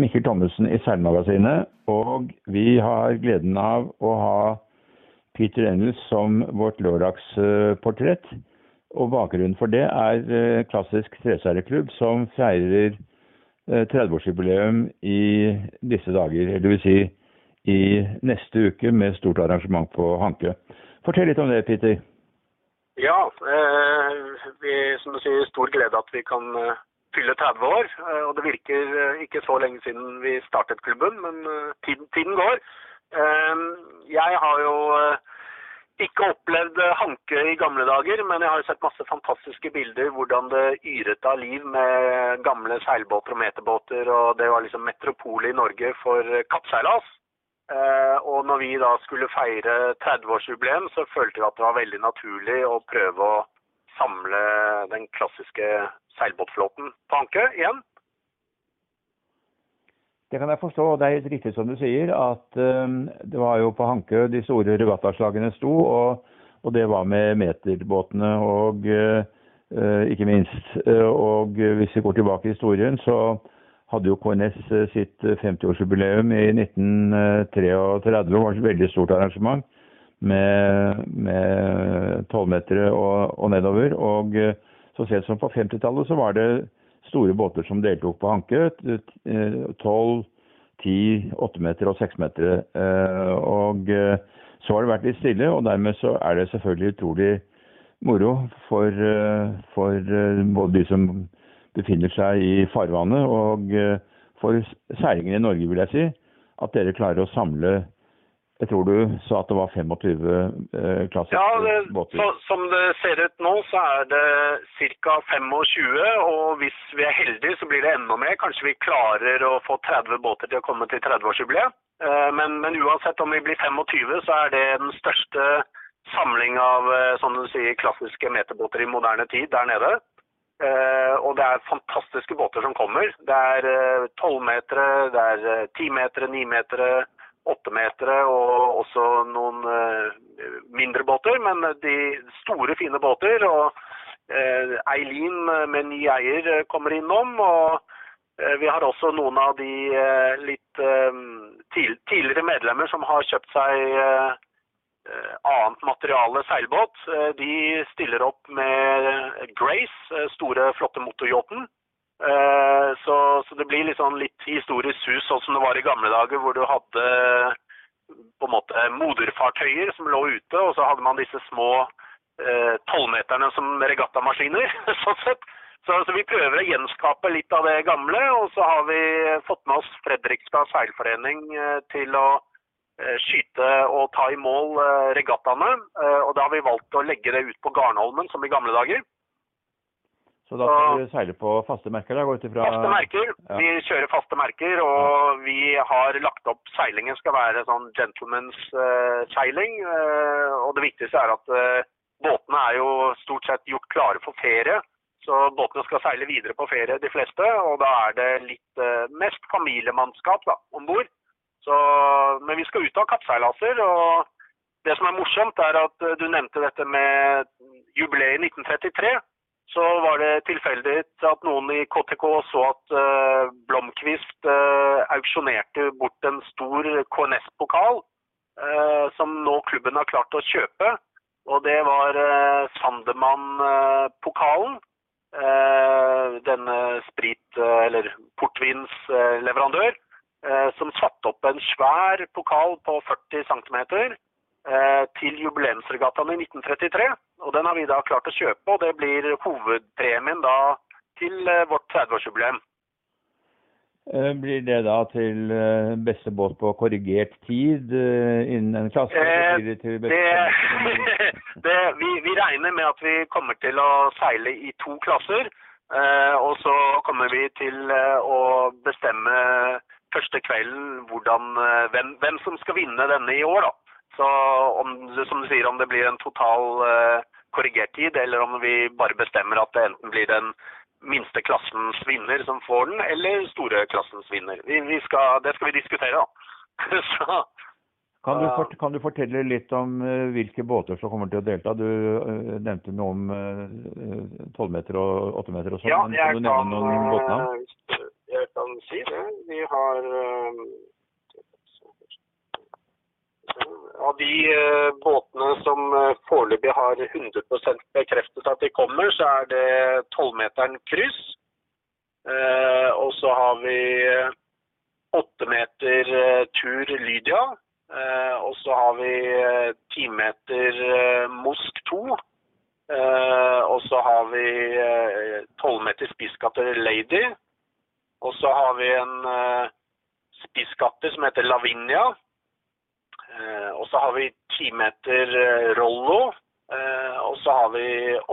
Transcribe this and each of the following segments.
Mikkel Thommessen i Seilmagasinet. Og vi har gleden av å ha Peter Engels som vårt lørdagsportrett. Og bakgrunnen for det er eh, Klassisk treseileklubb som feirer 30-årsjubileum i disse dager. Eller vil si i neste uke med stort arrangement på Hanke. Fortell litt om det, Peter. Ja, eh, vi, som du sier, stor glede at vi kan eh, fylle 30 år. Eh, og det virker eh, ikke så lenge siden vi startet klubben, men eh, tiden, tiden går. Jeg har jo ikke opplevd hanke i gamle dager, men jeg har sett masse fantastiske bilder hvordan det yret av liv med gamle seilbåter og meterbåter, og det var liksom metropolet i Norge for kappseilas. Og når vi da skulle feire 30-årsjubileum, så følte vi at det var veldig naturlig å prøve å samle den klassiske seilbåtflåten på anke igjen. Det kan jeg forstå. og Det er helt riktig som du sier, at um, det var jo på Hankø de store regattaslagene sto. Og, og, det var med meterbåtene og uh, ikke minst. Uh, og hvis vi går tilbake i historien, så hadde jo KNS sitt 50-årsjubileum i 1933. Det var et veldig stort arrangement med tolvmetere og, og, nedover. Og så sent som på 50-tallet så var det store båter som deltok på Hanke. 12, 10, 8 meter og 6 meter. Eh, og eh, så har det vært litt stille, og dermed så er det selvfølgelig utrolig moro for, eh, for både de som befinner seg i farvannet og for seilingen i Norge, vil jeg si, at dere klarer å samle jeg tror du sa at det var 25 eh, klassiske ja, det, båter? Så, som det ser ut nå, så er det ca. 25. Og hvis vi er heldige, så blir det enda mer. Kanskje vi klarer å få 30 båter til å komme til 30-årsjubileet. Eh, men, men, uansett om vi blir 25, så er det den største samling av eh, du sier, klassiske meterbåter i moderne tid der nede. Eh, og det er fantastiske båter som kommer. Det er tolvmetere, uh, det er timetere, nimetere, åttemetere og også noen uh, mindre båter, men de store, fine båter. Og uh, Eileen med ny eier kommer innom. og vi har også noen av de litt tidligere medlemmer som har kjøpt seg annet materiale seilbåt. De stiller opp med Grace, store, flotte motoryachten. Eh, så, så, det blir liksom litt historisk sus, sånn som det var i gamle dager, hvor du hadde på en måte moderfartøyer som lå ute, og så hadde man disse små eh, tolvmeterne eh, som regattamaskiner. sånn sett. Så, så, vi prøver å gjenskape litt av det gamle, og så har vi fått med oss Fredrikstad seilforening eh, til å eh, skyte og ta i mål regattaene. og da har vi valgt å legge det ut på Garnholmen, som i gamle dager. Så da skal du seile på faste merker? da, går ut ifra... Faste merker. Ja. Vi kjører faste merker, og vi har lagt opp seilingen skal være sånn gentleman's uh, seiling. Uh, og det viktigste er at uh, båtene er jo stort sett gjort klare for ferie. Så båtene skal seile videre på ferie, de fleste. Og da er det litt mest familiemannskap om bord. Men vi skal ut av kappseilaser. og det som er morsomt, er at du nevnte dette med jubileet i 1933 så var det tilfeldig at noen i KTK så at uh, Blomkvist uh, auksjonerte bort en stor KNS-pokal uh, som nå klubben har klart å kjøpe. Og det var Sandemann-pokalen. denne sprit- eller portvinsleverandør. som satte opp en svær pokal på 40 cm til jubileumsregattaen i 1933. Og Den har vi da klart å kjøpe, og det blir hovedpremien da til eh, vårt 30-årsjubileum. Eh, blir det da til eh, beste båt på korrigert tid innen en klasse? Eh, det, det, vi, vi, regner med at vi kommer til å seile i to klasser. Eh, og så kommer vi til å bestemme første kvelden hvordan, hvem, hvem, som skal vinne denne i år. da. Så om, som du sier, om det blir en total uh, korrigert tid, eller om vi bare bestemmer at det enten blir den minste klassens vinner som får den, eller store klassens vinner. Vi, vi skal, det skal vi diskutere, da. Så, kan du, fort, kan du, fortelle litt om uh, hvilke båter som kommer til å delta? Du uh, nevnte noe om tolvmeter og åttemeter og sånn. Ja, jeg kan, jeg kan, si det. Vi har av de eh, båtene som eh, foreløpig har 100% bekreftet at de kommer, så er det 12-meteren kryss. Eh, og så har vi 8 meter tur Lydia. og så har vi 10 meter Mosk 2. og så har vi 12 meter spisskatter Lady. Og så har vi en spisskatter som heter Lavinia. Eh, og så har vi ti meter eh, Rollo. Eh, og så har vi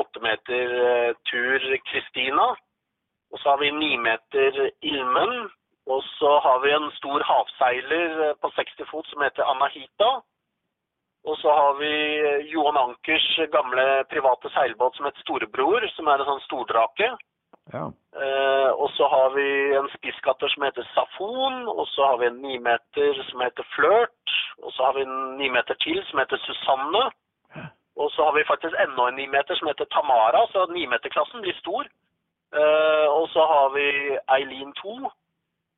åtte meter tur Kristina. Og så har vi ni meter Ilmen. Og så har vi en stor havseiler på 60 fot som heter Anahita. Og så har vi Johan Ankers gamle private seilbåt som heter Storebror, som er en sånn stordrake. Ja. Eh, og så har vi en spisskatter som heter Safon, og så har vi en nimeter som heter Flørt, og så har vi en nimeter til som heter Susanne. Og så har vi faktisk enda en nimeter som heter Tamara, så nimeterklassen blir stor. Eh, og så har vi Eileen 2.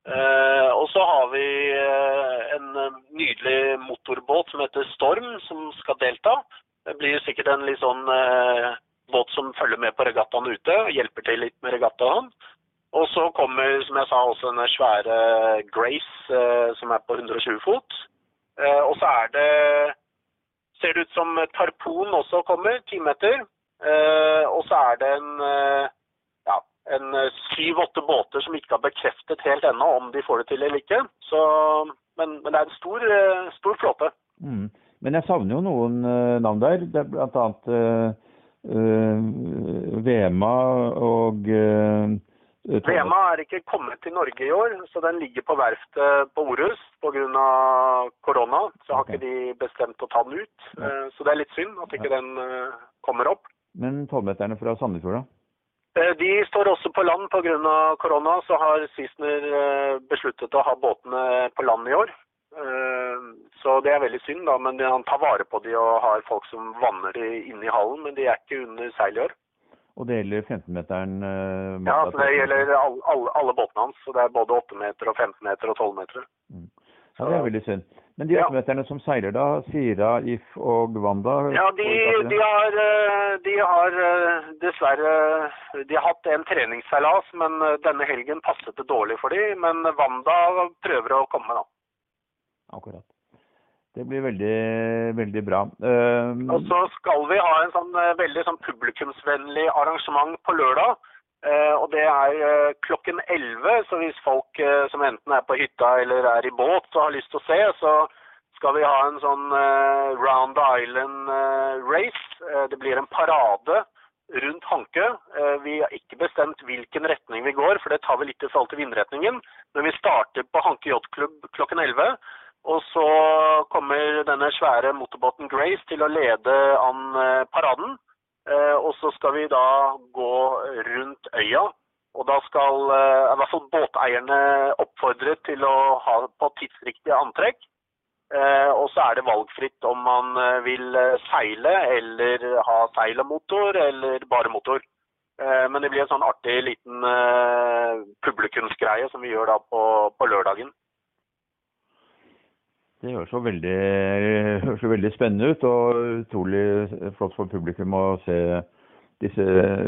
Eh, og så har vi eh, en nydelig motorbåt som heter Storm, som skal delta. Det blir sikkert en litt sånn eh, båt som følger med på regattaen ute og hjelper til litt med regattaen. Og så kommer, som jeg sa, også denne svære Grace eh, som er på 120 fot. Eh, og så er det Ser det ut som Tarpon også kommer, ti meter. Eh, og så er det en ja, en syv-åtte båter som ikke har bekreftet helt ennå om de får det til eller ikke. Så, men, men, det er en stor, stor flåte. Mm. Men jeg savner jo noen navn der. Det er blant annet Vema og uh, Vema er ikke kommet til Norge i år, så den ligger på verftet på Orus pga. korona. Så har okay. ikke de bestemt å ta den ut. Uh, så det er litt synd at ikke ja. den kommer opp. Men tolvmeterne fra Sandefjord, da? De står også på land pga. korona. Så har Sissener besluttet å ha båtene på land i år. Eh, så det er veldig synd, da, men han tar vare på de og har folk som vanner de inne i hallen, men de er ikke under seil i år. Og det gjelder 15-meteren? Uh, ja, det gjelder alle, alle, alle, båtene hans. så Det er både 8 meter, og 15 meter og 12 meter. Mm. Ja, Det er veldig synd. Men de 8-meterne ja. som seiler da, Sira, If og Wanda? Ja, de, de, har, eh, de, har, dessverre de har hatt en treningsseilas, men denne helgen passet det dårlig for dem. Men Wanda prøver å komme, da. Akkurat. Det blir veldig, veldig bra. Uh, og så skal vi ha en sånn uh, veldig sånn publikumsvennlig arrangement på lørdag. Uh, og det er uh, klokken 11, så hvis folk som enten er på hytta eller er i båt og har lyst til å se, så skal vi ha en sånn Round Island race. det blir en parade rundt Hankø. Vi har ikke bestemt hvilken retning vi går, for det tar vi litt i forhold til vindretningen. Men vi starter på Hanke Yachtklubb klokken 11. Og så kommer denne svære motorbåten Grace til å lede an eh, paraden. Eh, og så skal vi da gå rundt øya. Og da skal eh, i hvert fall båteierne oppfordret til å ha på tidsriktige antrekk. Og så er det valgfritt om man vil seile eller ha seil og motor, eller bare motor. Men det blir en sånn artig liten publikumsgreie som vi gjør da på, på lørdagen. Det høres så veldig, høres veldig spennende ut, og utrolig flott for publikum å se disse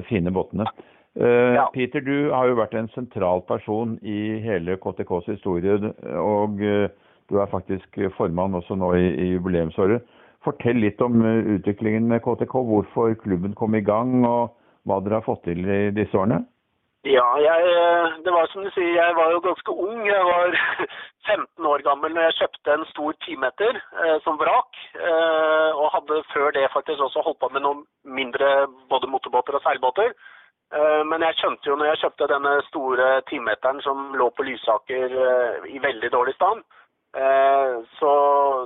fine båtene. Uh, ja. Peter, du har jo vært en sentral person i hele KTKs historie, og uh, du er faktisk formann også nå i, i jubileumsåret. Fortell litt om uh, utviklingen med KTK, hvorfor klubben kom i gang, og hva dere har fått til i disse årene? Ja, jeg, det var som du sier, jeg var jo ganske ung. Jeg var 15 år gammel når jeg kjøpte en stor timeter eh, som vrak. Eh, og hadde før det faktisk også holdt på med noen mindre både motorbåter og seilbåter. Eh, men jeg skjønte jo når jeg kjøpte denne store timeteren som lå på Lysaker eh, i veldig dårlig stand, eh, så,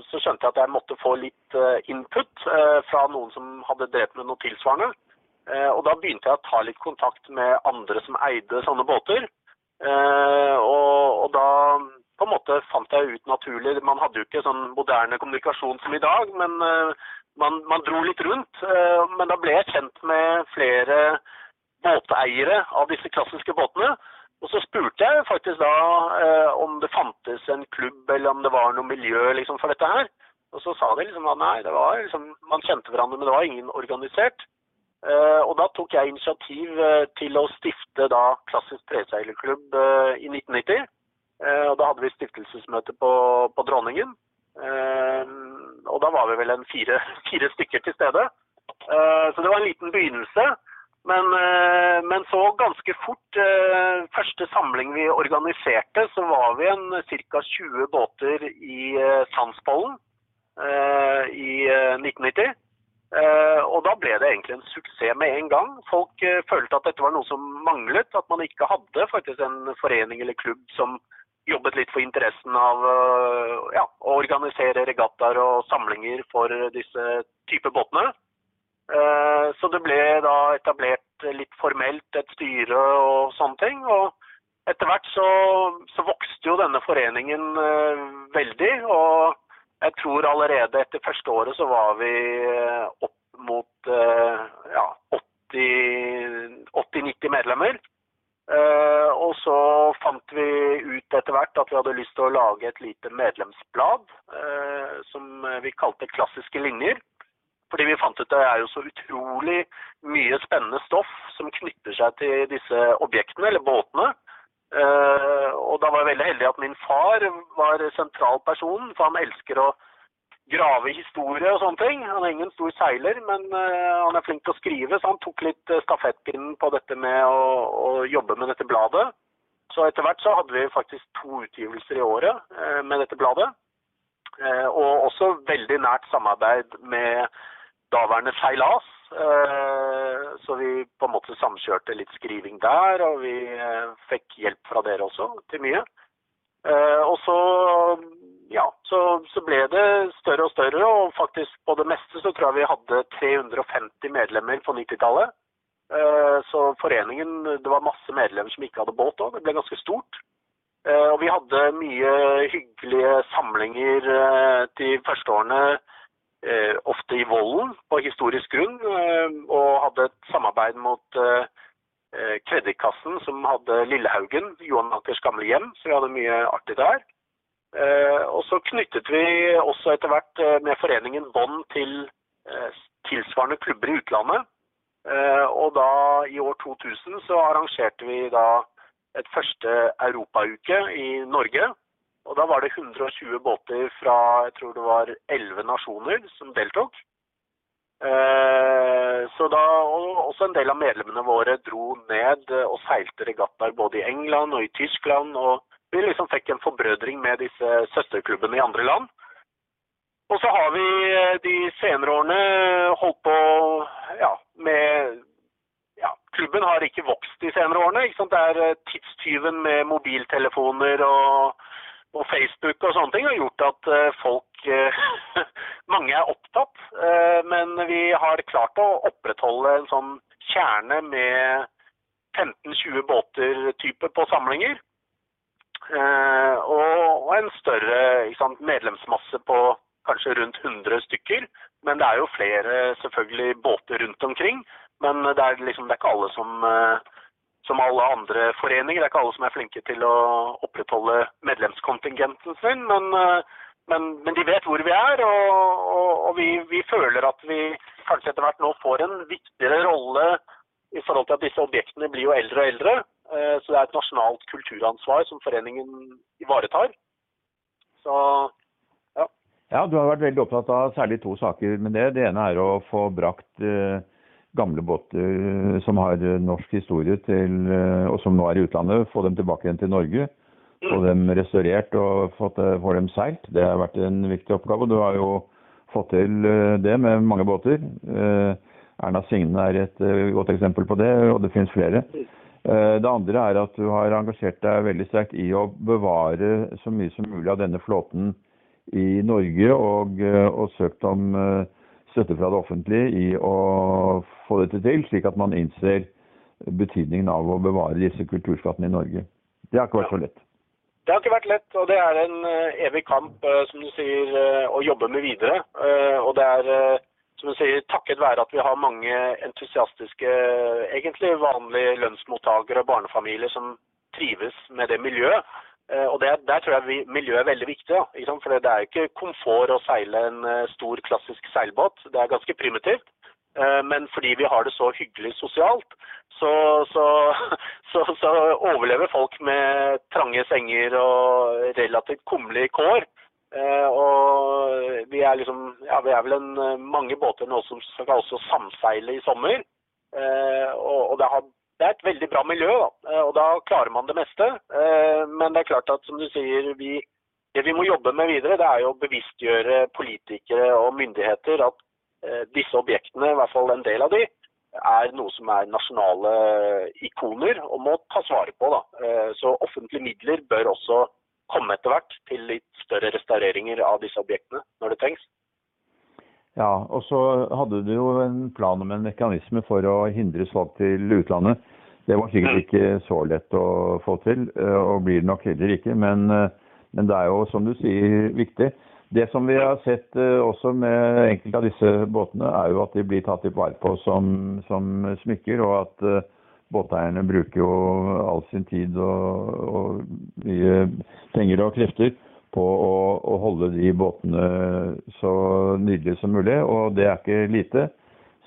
så, skjønte jeg at jeg måtte få litt eh, input fra noen som hadde drevet med noe tilsvarende. Eh, og da begynte jeg å ta litt kontakt med andre som eide sånne båter. Eh, og, og da på en måte fant jeg ut naturlig Man hadde jo ikke sånn moderne kommunikasjon som i dag, men eh, man, man dro litt rundt. Men da ble jeg kjent med flere båteiere av disse klassiske båtene. Og så spurte jeg faktisk da eh, om det fantes en klubb eller om det var noe miljø liksom, for dette her. Og så sa de liksom at nei, det var liksom, man kjente hverandre, men det var ingen organisert. Eh, og da tok jeg initiativ eh, til å stifte da Klassisk treseilerklubb eh, i 1990. Eh, og da hadde vi stiftelsesmøte på, på Dronningen. Og da var vi vel en fire, fire stykker til stede. Så det var en liten begynnelse. Men, men så ganske fort, første samling vi organiserte, så var vi en ca. 20 båter i Sandsbollen i eh, 1990. Eh, og da ble det egentlig en suksess med en gang. Folk eh, følte at dette var noe som manglet. At man ikke hadde faktisk en forening eller klubb som jobbet litt for interessen av eh, ja, å organisere regattaer og samlinger for disse typer båtene. Så det ble da etablert litt formelt et styre og sånne ting. Og etter hvert så, så vokste jo denne foreningen veldig. Og jeg tror allerede etter første året så var vi eh, opp mot eh, ja, 80-90 medlemmer. Eh, og så fant vi ut etter hvert at vi hadde lyst til å lage et lite medlemsblad som vi kalte Klassiske linjer. Fordi vi fant ut det er jo så utrolig mye spennende stoff som knytter seg til disse objektene, eller båtene. Og da var jeg veldig heldig at min far var sentral person, for han elsker å grave historie og sånne ting. Han er ingen stor seiler, men uh, han er flink til å skrive, så han tok litt uh, stafettpinnen på dette med å, å jobbe med dette bladet. Så etter hvert så hadde vi faktisk to utgivelser i året uh, med dette bladet. Og også veldig nært samarbeid med daværende Seilas. Så vi på en måte samkjørte litt skriving der, og vi fikk hjelp fra dere også til mye. Eh, og så, ja, så, så ble det større og større, og faktisk på det meste så tror jeg vi hadde 350 medlemmer på 90-tallet. Eh, Så foreningen, det var masse medlemmer som ikke hadde båt òg, det ble ganske stort. Eh, Og vi hadde mye hyggelige samlinger de første årene, ofte i Vollen på historisk grunn, og hadde et samarbeid mot Kreditkassen som hadde Lillehaugen, Johan Akers gamle hjem, så vi hadde mye artig der. Eh, Og så knyttet vi også etter hvert eh, med foreningen bånd til eh, tilsvarende klubber i utlandet. Og da i år 2000 så arrangerte vi da et første europauke i Norge. Og da var det 120 båter fra jeg tror det var 11 nasjoner som deltok. Eh, Så da, og også en del av medlemmene våre dro ned og seilte regattaer både i England og i Tyskland. Og vi liksom fikk en forbrødring med disse søsterklubbene i andre land. Og så har vi eh, de senere årene holdt på ja, med ja, Klubben har ikke vokst de senere årene. Ikke sant? Det er eh, tidstyven med mobiltelefoner og, og Facebook og sånne ting har gjort at eh, folk eh, Mange er opptatt. eh, Men vi har klart å opprettholde en sånn kjerne med 15-20 båter type på samlinger. Og, en større sant, medlemsmasse på kanskje rundt 100 stykker. Men det er jo flere selvfølgelig båter rundt omkring. Men det er liksom det er ikke alle som som alle andre foreninger. Det er ikke alle som er flinke til å opprettholde medlemskontingenten sin. Men, eh, men, men de vet hvor vi er, og, og, og vi, vi føler at vi kanskje etter hvert nå får en viktigere rolle i forhold til at disse objektene blir jo eldre og eldre. Eh, Så det er et nasjonalt kulturansvar som foreningen ivaretar. Så Ja, du har vært veldig opptatt av særlig to saker med det. Det ene er å få brakt eh, gamle båter som har eh, norsk historie til, eh, og som nå er i utlandet, få dem tilbake igjen til Norge. Få dem restaurert og fått, eh, få dem seilt. Det har vært en viktig oppgave. Du har jo fått til eh, det med mange båter. Eh, Erna Signe er et eh, godt eksempel på det, og det finnes flere. Eh, Det andre er at du har engasjert deg veldig sterkt i å bevare så mye som mulig av denne flåten i Norge, og, eh, og søkt om eh, støtte fra det offentlige i å få dette til, slik at man innser betydningen av å bevare disse kulturskattene i Norge. Det har ikke vært så lett. det har ikke vært lett, og det er en eh, evig kamp, eh, som du sier, eh, å jobbe med videre. Og det er, som du sier, takket være at vi har mange entusiastiske, egentlig vanlige lønnsmottakere og barnefamilier som trives med det miljøet. Eh, og det, Der tror jeg vi, miljøet er veldig viktig. Da? For Det er jo ikke komfort å seile en eh, stor, klassisk seilbåt. Det er ganske primitivt. Eh, men fordi vi har det så hyggelig sosialt, så, så, så, så overlever folk med trange senger og relativt kummerlige kår. Og vi er liksom Ja, vi er vel en, mange båter nå som skal også samseile i sommer. Og det har det er et veldig bra miljø, da. Eh, og da klarer man det meste. Eh, men det er klart at som du sier, vi, det vi må jobbe med videre, det er jo å bevisstgjøre politikere og myndigheter at eh, disse objektene, i hvert fall en del av de, er noe som er nasjonale ikoner og må tas vare på. Da. Så offentlige midler bør også komme etter hvert til litt større restaureringer av disse objektene når det trengs. Ja, og så hadde du jo en plan om en mekanisme for å hindre salg til utlandet. Det var sikkert ikke så lett å få til, eh, og blir det nok heller ikke. Men, eh, men, det er jo, som du sier, viktig. Det som vi har sett eh, også med enkelte av disse båtene, er jo at de blir tatt i vare på som, som, smykker, og at båteierne bruker jo all sin tid og, og mye penger og krefter på å, å, holde de båtene så nydelige som mulig, og det er ikke lite.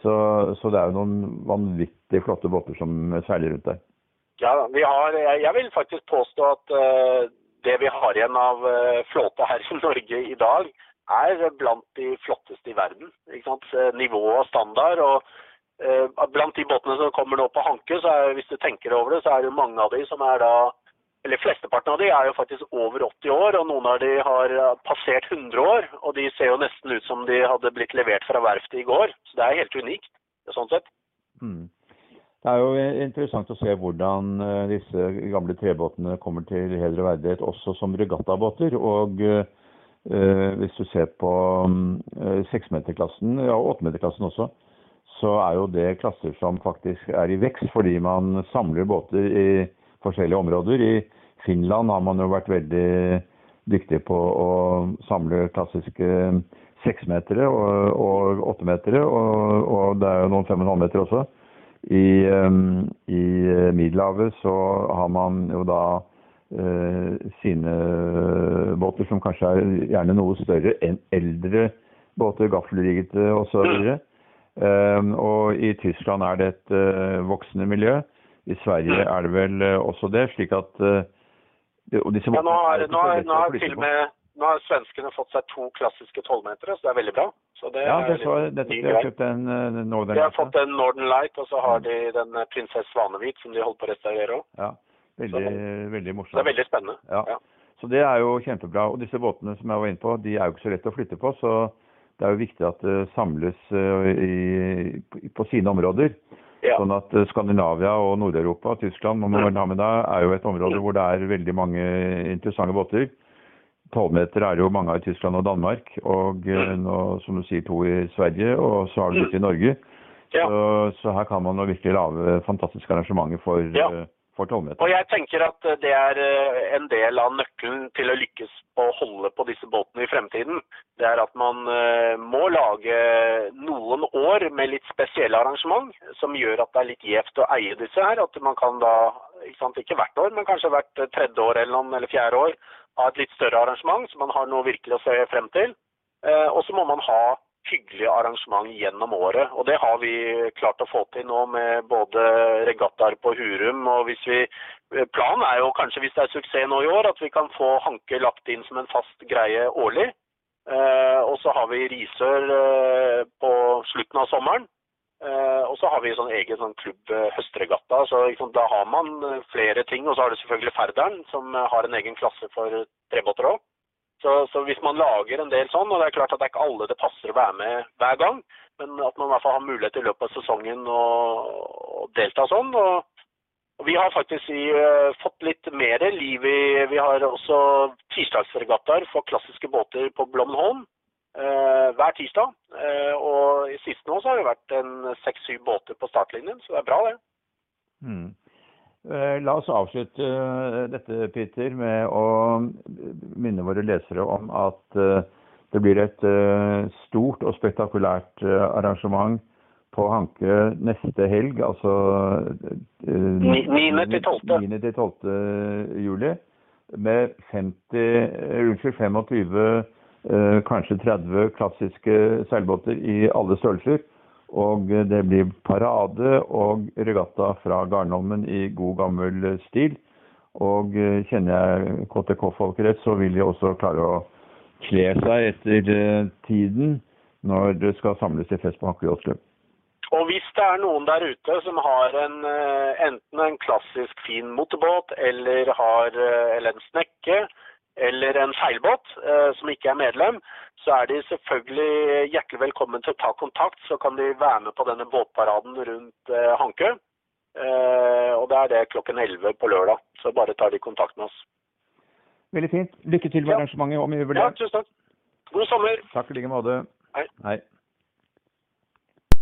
Så, så, det er jo noen vanvittig flotte båter som seiler rundt der. Ja, vi har, jeg vil faktisk påstå at uh, det vi har igjen av uh, flåte her i Norge i dag, er blant de flotteste i verden. Nivå og standard. og Blant de båtene som kommer nå på Hanke, så er, hvis du tenker over det, så er det mange av de som er da eller Flesteparten av de er jo faktisk over 80 år, og noen av de har eh, passert 100 år. Og de ser jo nesten ut som de hadde blitt levert fra verftet i går. Så det er helt unikt sånn sett. Mm. Det er jo interessant å se hvordan eh, disse gamle trebåtene kommer til heder og verdighet også som regattabåter. Og eh, hvis du ser på seksmeterklassen, eh, ja åttemeterklassen også, så er jo det klasser som faktisk er i vekst fordi man samler båter i forskjellige områder. I Finland har man jo vært veldig dyktig på å samle klassiske seksmetere og åttemetere, og, og, det er jo noen fem og en halv meter også. I, um, i Middelhavet så har man jo da uh, sine båter som kanskje er gjerne noe større enn eldre båter, gaffelriggete osv. Um, og i Tyskland er det et uh, voksende miljø. I Sverige er det vel eh, også det, slik at og disse ja, nå har, nå, har, nå, har til med, nå har svenskene fått seg to klassiske tolvmetere, så det er veldig bra. Det ja, det så nettopp. De har kjøpt en uh, Northern Light. De har fått en Northern Light, og så har de den Prinsesse Svanehvit som de holder på å restaurere òg. Ja, veldig, så, veldig morsomt. Det er veldig spennende. Ja. ja. Så det er jo kjempebra. Og disse båtene som jeg var inne på, de er jo ikke så lett å flytte på. Så det er jo viktig at det samles i, på sine områder. Ja. Sånn at eh, Skandinavia og Nord-Europa, Tyskland med deg, er jo et område hvor det er veldig mange interessante båter. Tolvmeter er jo mange av i Tyskland og Danmark, og eh, nå, som du sier, to i Sverige, og så har du litt i Norge. Ja. Så, så, her kan man virkelig lage fantastiske arrangementer for ja. Eh, for tolvmeter. Og jeg tenker at det er eh, en del av nøkkelen til å lykkes på å holde på disse båtene i fremtiden. Det er at man eh, må lage noen år med litt spesielle arrangement som gjør at det er litt gjevt å eie disse her. At man kan da, ikke, sant, ikke hvert år, men kanskje hvert tredje år eller, noen, eller fjerde år ha et litt større arrangement, så man har noe virkelig å se frem til. Eh, og så må man ha hyggelige arrangement gjennom året. Og det har vi klart å få til nå med både regattaer på Hurum og hvis vi Planen er jo kanskje, hvis det er suksess nå i år, at vi kan få Hanke lagt inn som en fast greie årlig. Eh, og så har vi Risør eh, på slutten av sommeren. Eh, og så har vi sånn egen sånn klubb eh, høstregatta. så liksom, Da har man eh, flere ting. Og så har du selvfølgelig Ferderen, som eh, har en egen klasse for trebåter òg. Så, så, hvis man lager en del sånn, og det er klart at det er ikke alle det passer å være med hver gang, men at man i hvert fall har mulighet i løpet av sesongen å, delta sånn. Og, vi har faktisk i, uh, fått litt mer liv i Vi har også tirsdagsregattaer for klassiske båter på Blommenholm uh, hver tirsdag. Uh, og i siste nå så har det vært en seks-syv båter på startlinjen, så det er bra, det. Mm. Eh, la oss avslutte eh, dette, Peter, med å minne våre lesere om at eh, det blir et stort og spektakulært arrangement på Hanke neste helg, altså 9. til 12. 9. til 12. juli. med 50, eh, unnskyld, 25, eh, kanskje 30 klassiske seilbåter i alle størrelser. Og det blir parade og regatta fra Garnholmen i god gammel stil. Og eh, kjenner jeg KTK-folk rett, så vil de også klare å kle seg etter eh, tiden når det skal samles i fest på Hanke Yachtklubb. Og hvis det er noen der ute som har en, eh, enten en klassisk fin motorbåt, eller, har, eller en snekke, eller en seilbåt eh, som ikke er medlem, så er de selvfølgelig hjertelig velkommen til å ta kontakt. Så kan de være med på denne båtparaden rundt eh, Hankø. Eh, og det er det klokken 11 på lørdag. Så bare tar de kontakt med oss. Veldig fint. Lykke til med Ja. arrangementet og mye Ja, tusen takk. God sommer. Takk i like måte. Hei. Hei.